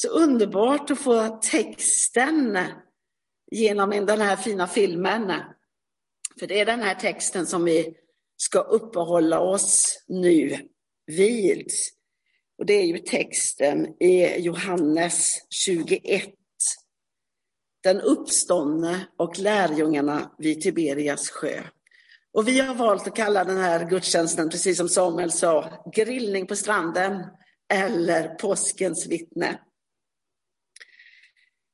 Så underbart att få texten genom den här fina filmen. För det är den här texten som vi ska uppehålla oss nu vid. Och det är ju texten i Johannes 21. Den uppståndne och lärjungarna vid Tiberias sjö. Och vi har valt att kalla den här gudstjänsten, precis som Samuel sa, grillning på stranden eller påskens vittne.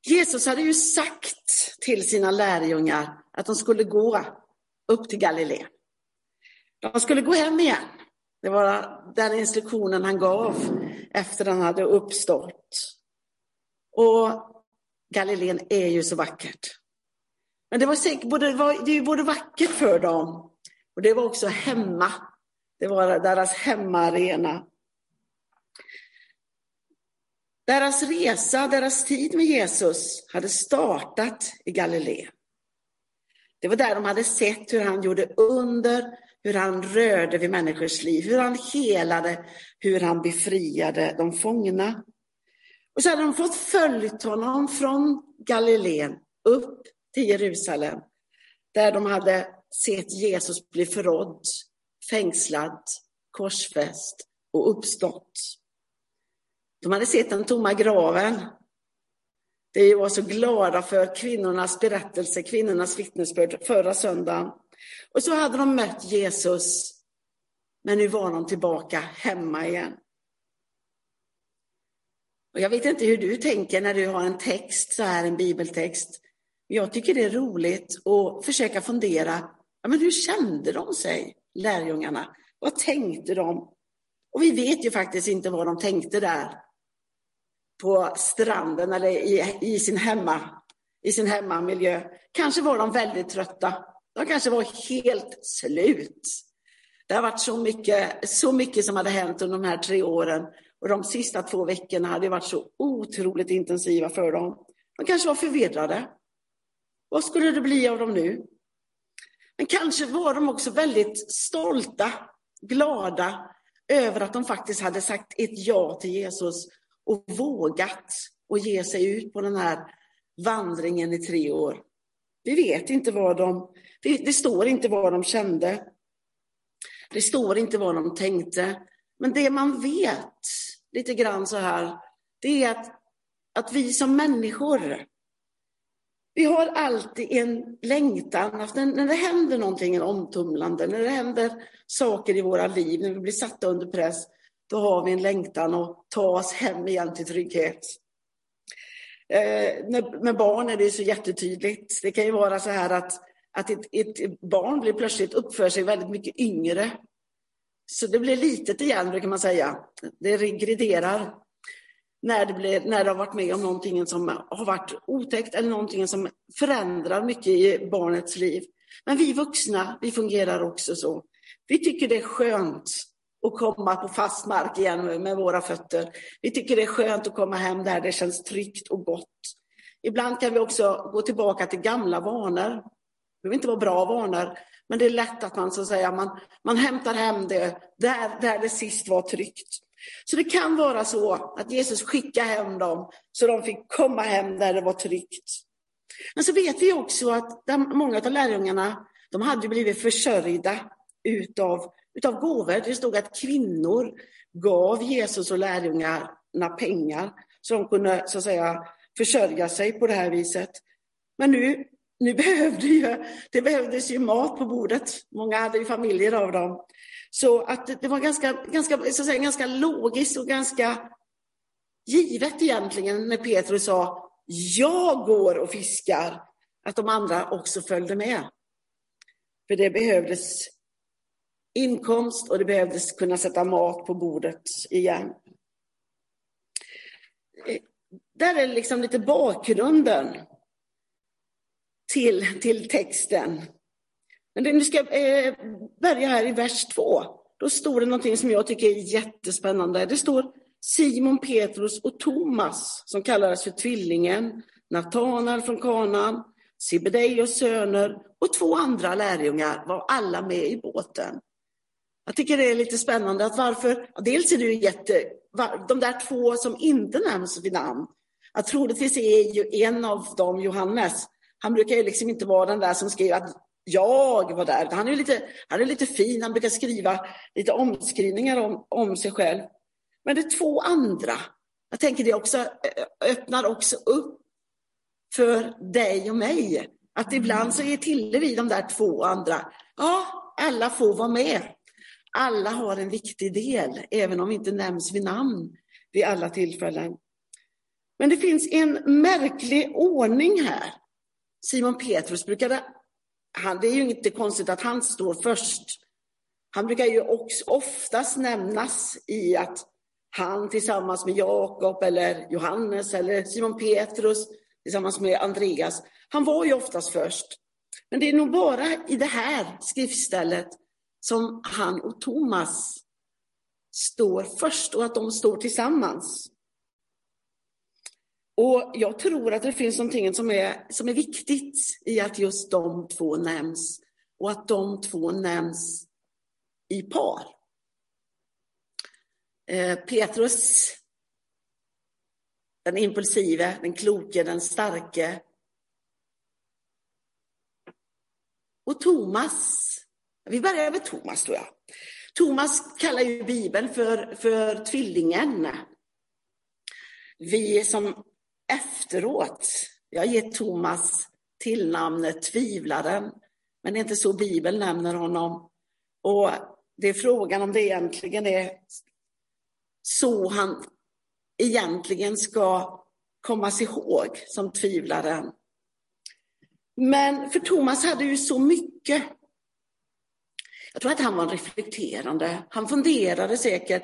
Jesus hade ju sagt till sina lärjungar att de skulle gå upp till Galileen. De skulle gå hem igen. Det var den instruktionen han gav efter han hade uppstått. Och Galileen är ju så vackert. Men det var, säkert, både, det var, det är både vackert för dem och det var också hemma. Det var deras hemmaarena. Deras resa, deras tid med Jesus hade startat i Galileen. Det var där de hade sett hur han gjorde under, hur han rörde vid människors liv, hur han helade, hur han befriade de fångna. Och så hade de fått följt honom från Galileen upp till Jerusalem, där de hade sett Jesus bli förrådd, fängslad, korsfäst och uppstått. De hade sett den tomma graven. De var så glada för kvinnornas berättelse, kvinnornas vittnesbörd förra söndagen. Och så hade de mött Jesus, men nu var de tillbaka hemma igen. Och jag vet inte hur du tänker när du har en text, så här en bibeltext. Jag tycker det är roligt att försöka fundera, ja, men hur kände de sig, lärjungarna? Vad tänkte de? Och vi vet ju faktiskt inte vad de tänkte där på stranden eller i, i, sin, hemma, i sin hemmamiljö. Kanske var de väldigt trötta. De kanske var helt slut. Det har varit så mycket, så mycket som hade hänt under de här tre åren. Och de sista två veckorna hade varit så otroligt intensiva för dem. De kanske var förvirrade. Vad skulle det bli av dem nu? Men kanske var de också väldigt stolta, glada över att de faktiskt hade sagt ett ja till Jesus och vågat att ge sig ut på den här vandringen i tre år. Vi vet inte vad de, det, står inte vad de kände. Det står inte vad de tänkte. Men det man vet, lite grann så här, det är att, att vi som människor, vi har alltid en längtan, att när, när det händer någonting omtumlande, när det händer saker i våra liv, när vi blir satta under press, då har vi en längtan att ta oss hem igen till trygghet. Eh, med barn är det så jättetydligt. Det kan ju vara så här att, att ett, ett barn blir plötsligt uppför sig väldigt mycket yngre. Så det blir litet igen, brukar man säga. Det regrederar när det, blir, när det har varit med om någonting som har varit otäckt eller någonting som förändrar mycket i barnets liv. Men vi vuxna, vi fungerar också så. Vi tycker det är skönt och komma på fast mark igen med våra fötter. Vi tycker det är skönt att komma hem där det känns tryggt och gott. Ibland kan vi också gå tillbaka till gamla vanor. Det behöver inte vara bra vanor, men det är lätt att man så att säga, man, man hämtar hem det där, där det sist var tryggt. Så det kan vara så att Jesus skickade hem dem så de fick komma hem där det var tryggt. Men så vet vi också att många av lärjungarna, de hade blivit försörjda utav utav gåvor. Det stod att kvinnor gav Jesus och lärjungarna pengar så de kunde så att säga försörja sig på det här viset. Men nu, nu behövde ju, det behövdes ju mat på bordet. Många hade ju familjer av dem. Så att det var ganska, ganska, så att säga, ganska logiskt och ganska givet egentligen när Petrus sa jag går och fiskar, att de andra också följde med. För det behövdes inkomst och det behövdes kunna sätta mat på bordet igen. Där är liksom lite bakgrunden till, till texten. Men nu ska jag eh, börja här i vers två. Då står det någonting som jag tycker är jättespännande. Det står Simon Petrus och Thomas som kallades för Tvillingen, Natanael från Kanan, Sibedeus söner och två andra lärjungar var alla med i båten. Jag tycker det är lite spännande att varför, dels är det ju jätte, de där två som inte nämns vid namn. Att troligtvis är ju en av dem Johannes. Han brukar ju liksom inte vara den där som skriver att jag var där. Han är lite, han är lite fin, han brukar skriva lite omskrivningar om, om sig själv. Men det är två andra. Jag tänker det också öppnar också upp för dig och mig. Att ibland så är till vi de där två andra. Ja, alla får vara med. Alla har en viktig del, även om vi inte nämns vid namn vid alla tillfällen. Men det finns en märklig ordning här. Simon Petrus brukade, han, det är ju inte konstigt att han står först. Han brukar ju också oftast nämnas i att han tillsammans med Jakob eller Johannes eller Simon Petrus tillsammans med Andreas, han var ju oftast först. Men det är nog bara i det här skriftstället som han och Thomas står först och att de står tillsammans. Och jag tror att det finns någonting som är, som är viktigt i att just de två nämns och att de två nämns i par. Eh, Petrus, den impulsive, den kloke, den starke. Och Thomas, vi börjar med Thomas tror jag. Thomas kallar ju Bibeln för, för tvillingen. Vi som efteråt, jag ger Thomas tillnamnet tvivlaren, men det är inte så Bibeln nämner honom. Och det är frågan om det egentligen är så han egentligen ska kommas ihåg som tvivlaren. Men för Thomas hade ju så mycket jag tror att han var reflekterande. Han funderade säkert.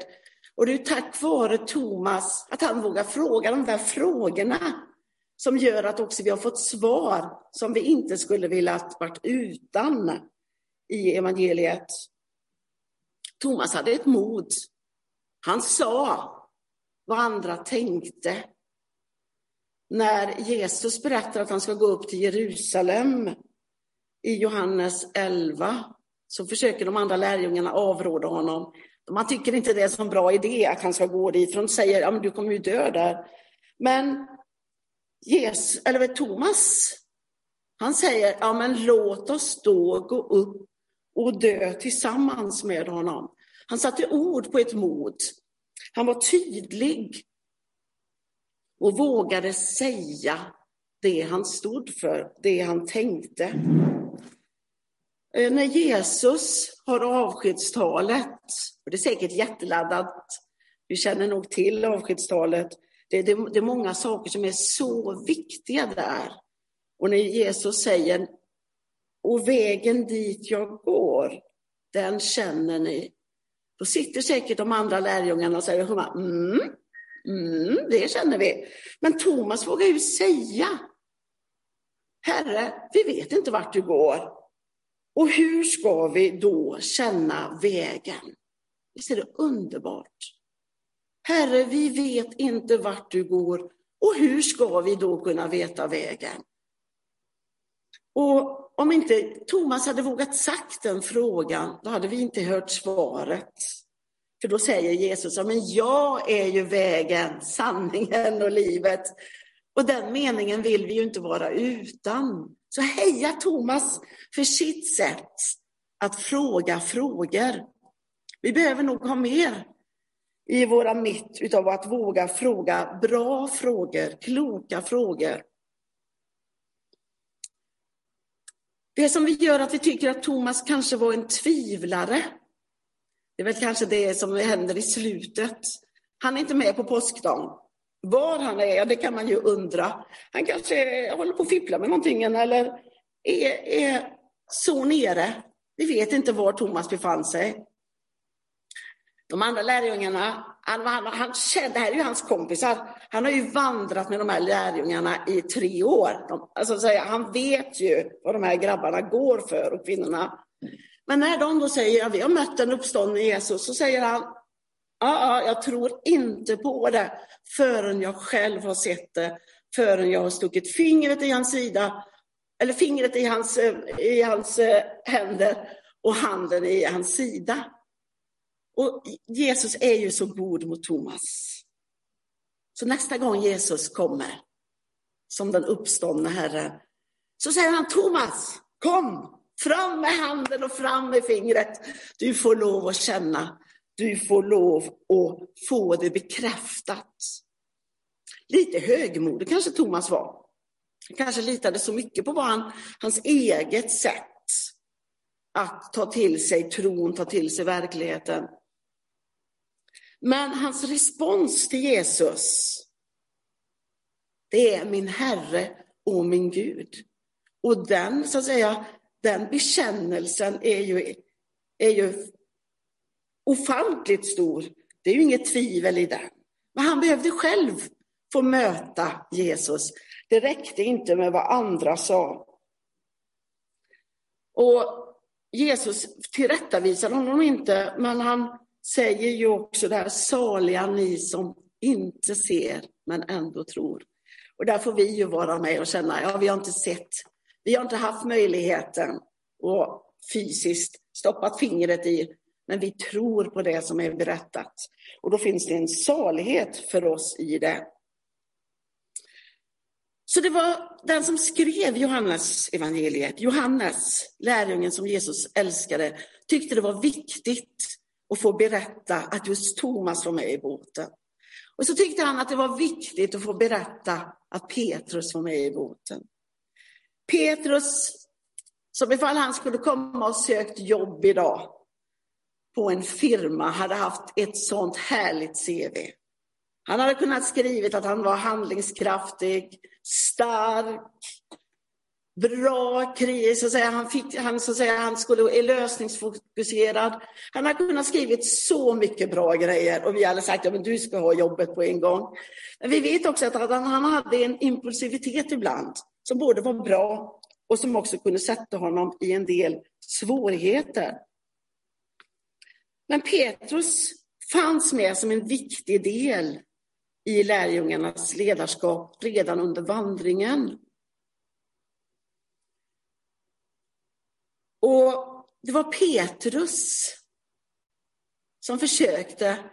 Och det är tack vare Thomas att han vågar fråga de där frågorna som gör att också vi har fått svar som vi inte skulle vilja varit utan i evangeliet. Thomas hade ett mod. Han sa vad andra tänkte. När Jesus berättar att han ska gå upp till Jerusalem i Johannes 11 så försöker de andra lärjungarna avråda honom. Man tycker inte det är en så bra idé att han ska gå dit, för de säger att du kommer ju dö där. Men Jesus, eller Thomas, han säger, ja men låt oss då gå upp och dö tillsammans med honom. Han satte ord på ett mod. Han var tydlig och vågade säga det han stod för, det han tänkte. Eh, när Jesus har avskedstalet, och det är säkert jätteladdat, vi känner nog till avskedstalet, det, det, det är många saker som är så viktiga där. Och när Jesus säger, och vägen dit jag går, den känner ni. Då sitter säkert de andra lärjungarna och säger, mm, mm, det känner vi. Men Thomas vågar ju säga, Herre, vi vet inte vart du går. Och hur ska vi då känna vägen? Visst är det underbart? Herre, vi vet inte vart du går och hur ska vi då kunna veta vägen? Och om inte Thomas hade vågat sagt den frågan, då hade vi inte hört svaret. För då säger Jesus, men jag är ju vägen, sanningen och livet. Och den meningen vill vi ju inte vara utan. Så heja Thomas för sitt sätt att fråga frågor. Vi behöver nog ha mer i våra mitt utav att våga fråga bra frågor, kloka frågor. Det som vi gör att vi tycker att Thomas kanske var en tvivlare, det är väl kanske det som händer i slutet. Han är inte med på påskdagen. Var han är, det kan man ju undra. Han kanske håller på att fippla med någonting eller är, är så nere. Vi vet inte var Thomas befann sig. De andra lärjungarna, han, han, han, det här är ju hans kompisar, han har ju vandrat med de här lärjungarna i tre år. De, alltså, han vet ju vad de här grabbarna går för och kvinnorna. Men när de då säger att vi har mött den uppståndne Jesus, så säger han, ah, jag tror inte på det förrän jag själv har sett det, förrän jag har stuckit fingret i hans sida, eller fingret i hans, i hans eh, händer och handen i hans sida. Och Jesus är ju så god mot Thomas. Så nästa gång Jesus kommer, som den uppståndne Herren, så säger han Thomas, kom, fram med handen och fram med fingret. Du får lov att känna, du får lov att få det bekräftat. Lite högmodig kanske Thomas var. Han kanske litade så mycket på vad han, hans eget sätt att ta till sig tron, ta till sig verkligheten. Men hans respons till Jesus, det är min Herre och min Gud. Och den, så att säga, den bekännelsen är ju, är ju ofantligt stor. Det är ju inget tvivel i det. Men han behövde själv få möta Jesus. Det räckte inte med vad andra sa. Och Jesus tillrättavisar honom inte, men han säger ju också det här, saliga ni som inte ser men ändå tror. Och där får vi ju vara med och känna, ja vi har inte sett, vi har inte haft möjligheten och fysiskt stoppat fingret i, men vi tror på det som är berättat. Och då finns det en salighet för oss i det. Så det var den som skrev Johannes evangeliet, Johannes, lärjungen som Jesus älskade, tyckte det var viktigt att få berätta att just Thomas var med i båten. Och så tyckte han att det var viktigt att få berätta att Petrus var med i båten. Petrus, som ifall han skulle komma och sökt jobb idag på en firma, hade haft ett sånt härligt CV. Han hade kunnat skrivit att han var handlingskraftig, stark, bra kris, så att säga. Han, fick, han, så att säga, han skulle, är lösningsfokuserad. Han har kunnat skrivit så mycket bra grejer och vi hade sagt att ja, du ska ha jobbet på en gång. Men vi vet också att han, han hade en impulsivitet ibland som både var bra och som också kunde sätta honom i en del svårigheter. Men Petrus fanns med som en viktig del i lärjungarnas ledarskap redan under vandringen. Och det var Petrus som försökte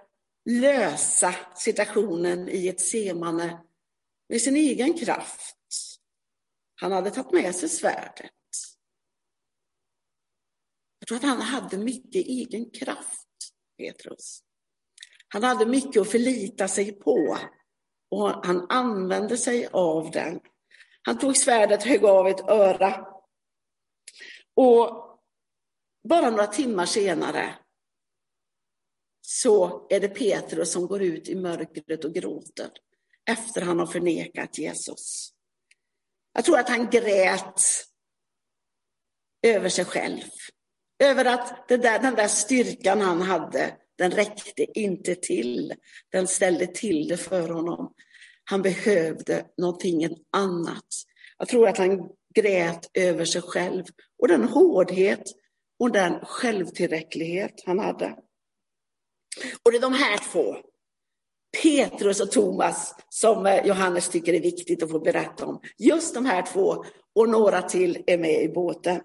lösa situationen i ett semane med sin egen kraft. Han hade tagit med sig svärdet. Jag tror att han hade mycket egen kraft, Petrus. Han hade mycket att förlita sig på och han använde sig av den. Han tog svärdet, högg av ett öra och bara några timmar senare så är det Petrus som går ut i mörkret och gråter efter han har förnekat Jesus. Jag tror att han grät över sig själv. Över att det där, den där styrkan han hade, den räckte inte till. Den ställde till det för honom. Han behövde någonting annat. Jag tror att han grät över sig själv och den hårdhet och den självtillräcklighet han hade. Och det är de här två, Petrus och Thomas, som eh, Johannes tycker är viktigt att få berätta om. Just de här två och några till är med i båten.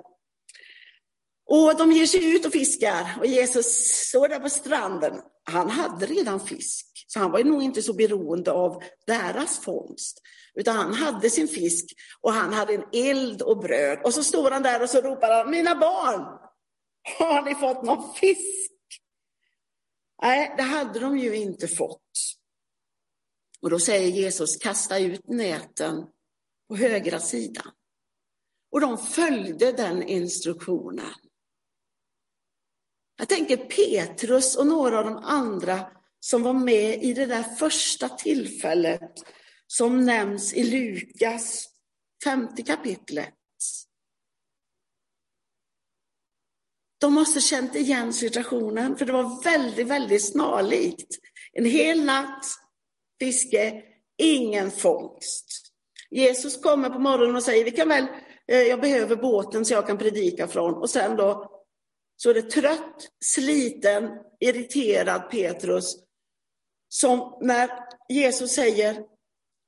Och de ger sig ut och fiskar och Jesus står där på stranden. Han hade redan fisk, så han var nog inte så beroende av deras fångst. Utan han hade sin fisk och han hade en eld och bröd. Och så står han där och så ropar han, mina barn, har ni fått någon fisk? Nej, det hade de ju inte fått. Och då säger Jesus, kasta ut näten på högra sidan. Och de följde den instruktionen. Jag tänker Petrus och några av de andra som var med i det där första tillfället som nämns i Lukas femte kapitlet. De måste känt igen situationen, för det var väldigt, väldigt snarlikt. En hel natt fiske, ingen fångst. Jesus kommer på morgonen och säger, vi kan väl, eh, jag behöver båten så jag kan predika från. Och sen då så är det trött, sliten, irriterad Petrus som när Jesus säger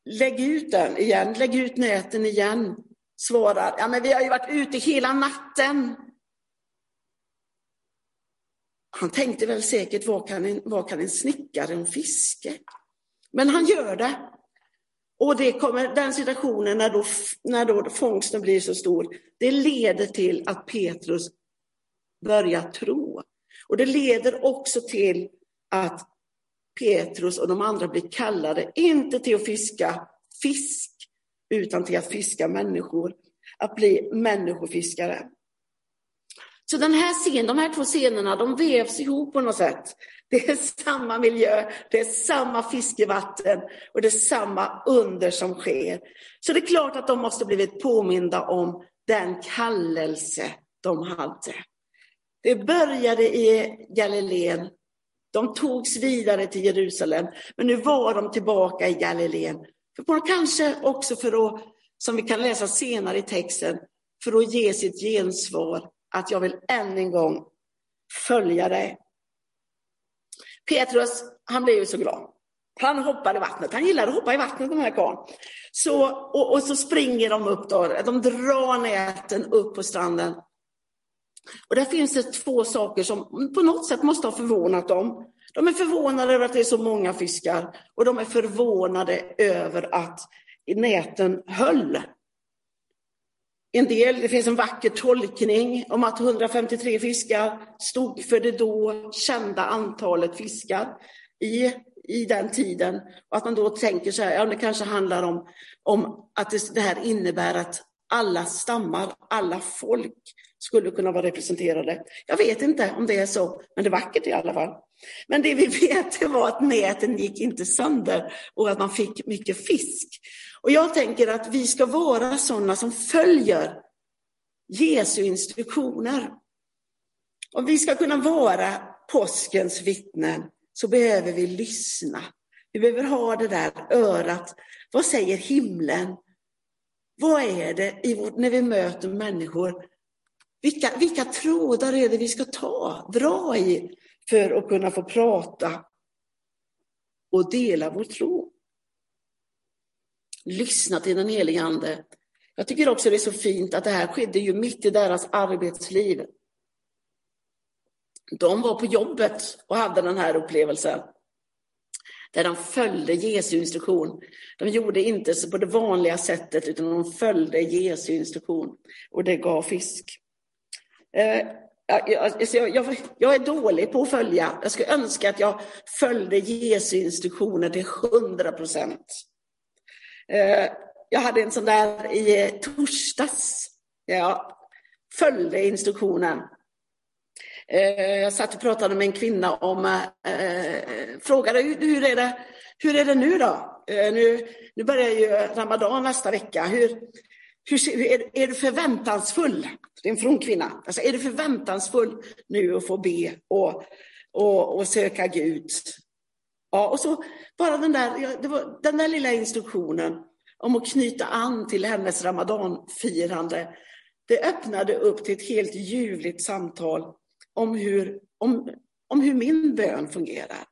lägg ut den igen, lägg ut näten igen, svarar, ja men vi har ju varit ute hela natten. Han tänkte väl säkert, vad kan en, vad kan en snickare om fiske? Men han gör det. Och det kommer, den situationen när, då, när då fångsten blir så stor, det leder till att Petrus börja tro. Och det leder också till att Petrus och de andra blir kallade, inte till att fiska fisk, utan till att fiska människor, att bli människofiskare. Så den här scen, de här två scenerna, de vävs ihop på något sätt. Det är samma miljö, det är samma fiskevatten och det är samma under som sker. Så det är klart att de måste blivit påminda om den kallelse de hade. Det började i Galileen, de togs vidare till Jerusalem, men nu var de tillbaka i Galileen. För kanske också för att, som vi kan läsa senare i texten, för att ge sitt gensvar att jag vill än en gång följa dig. Petrus, han blev ju så glad. Han hoppar i vattnet. Han gillar att hoppa i vattnet den här karln. Så, och, och, så springer de upp då. De drar näten upp på stranden. Och där finns det två saker som på något sätt måste ha förvånat dem. De är förvånade över att det är så många fiskar och de är förvånade över att näten höll. En del, det finns en vacker tolkning om att 153 fiskar stod för det då kända antalet fiskar i, i den tiden. Och att man då tänker så här, ja det kanske handlar om, om att det, det här innebär att alla stammar, alla folk skulle kunna vara representerade. Jag vet inte om det är så, men det är vackert i alla fall. Men det vi vet var att näten gick inte sönder och att man fick mycket fisk. Och jag tänker att vi ska vara sådana som följer Jesu instruktioner. Om vi ska kunna vara påskens vittnen så behöver vi lyssna. Vi behöver ha det där örat. Vad säger himlen? Vad är det i vårt, när vi möter människor? Vilka, vilka trådar är det vi ska ta, dra i för att kunna få prata och dela vår tro? Lyssna till den helige Ande. Jag tycker också det är så fint att det här skedde ju mitt i deras arbetsliv. De var på jobbet och hade den här upplevelsen. Där de följde Jesu instruktion. De gjorde inte så på det vanliga sättet utan de följde Jesu instruktion. Och det gav fisk. Eh, alltså, jag, jag, jag, är dålig på att följa. Jag skulle önska att jag följde Jesu instruktioner till hundra procent. Eh, jag hade en sån där i torsdags. Jag följde instruktionen. Eh, jag satt och pratade med en kvinna om, frågade hur är det, hur är det nu då? Nu, nu börjar ju Ramadan nästa vecka. Hur, hur, är, är, du förväntansfull? Det är en from kvinna. Alltså, är du förväntansfull nu att få be och, och, och söka Gud? Ja, och så bara den där, det var, den där lilla instruktionen om att knyta an till hennes ramadanfirande. Det öppnade upp till ett helt ljuvligt samtal om hur, om, om hur min bön fungerar.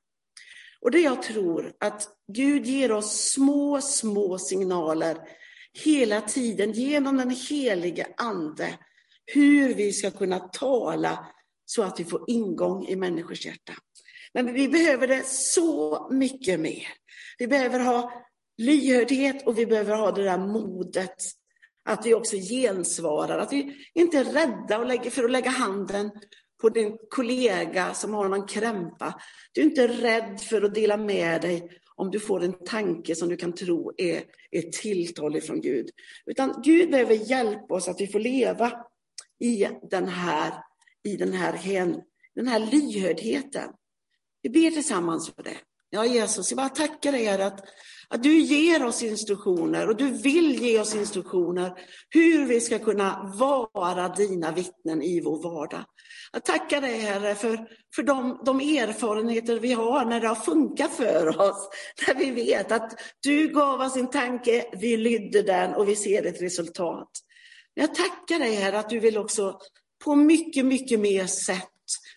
Och det jag tror att Gud ger oss små, små signaler hela tiden genom den helige Ande hur vi ska kunna tala så att vi får ingång i människors hjärta. Men vi behöver det så mycket mer. Vi behöver ha lyhördhet och vi behöver ha det där modet att vi också gensvarar, att vi inte är rädda för att lägga handen på din kollega som har någon krämpa. Du är inte rädd för att dela med dig om du får en tanke som du kan tro är ett tilltal ifrån Gud. Utan Gud behöver hjälpa oss att vi får leva i den här, i den här, hen, den här lyhördheten. Vi ber tillsammans för det. Ja, Jesus, jag bara tackar dig att att du ger oss instruktioner och du vill ge oss instruktioner hur vi ska kunna vara dina vittnen i vår vardag. Jag tackar dig Herre för, för de, de erfarenheter vi har när det har funkat för oss. När vi vet att du gav oss en tanke, vi lydde den och vi ser ett resultat. Jag tackar dig Herre att du vill också på mycket, mycket mer sätt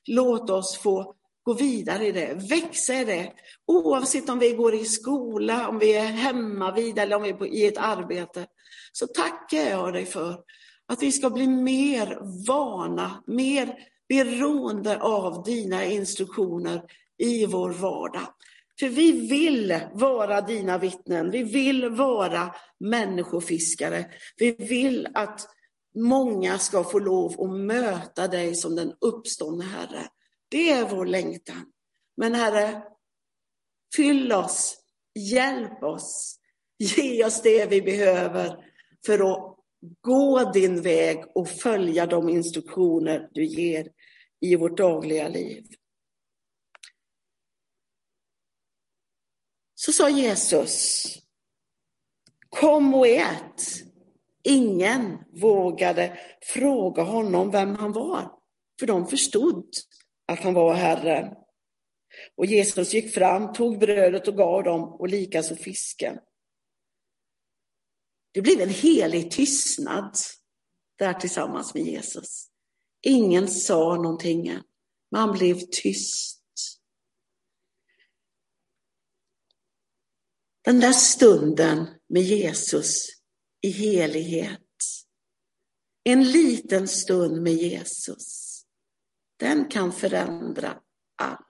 låta oss få gå vidare i det, växa i det. Oavsett om vi går i skola, om vi är hemma vid eller om vi är i ett arbete. Så tackar jag dig för att vi ska bli mer vana, mer beroende av dina instruktioner i vår vardag. För vi vill vara dina vittnen, vi vill vara människofiskare. Vi vill att många ska få lov att möta dig som den uppståndne Herre. Det är vår längtan. Men Herre, fyll oss, hjälp oss, ge oss det vi behöver för att gå din väg och följa de instruktioner du ger i vårt dagliga liv. Så sa Jesus, kom och ät. Ingen vågade fråga honom vem han var, för de förstod att han var Herren. Och Jesus gick fram, tog brödet och gav dem och likaså fisken. Det blev en helig tystnad där tillsammans med Jesus. Ingen sa någonting. Man blev tyst. Den där stunden med Jesus i helighet. En liten stund med Jesus. Den kan förändra allt.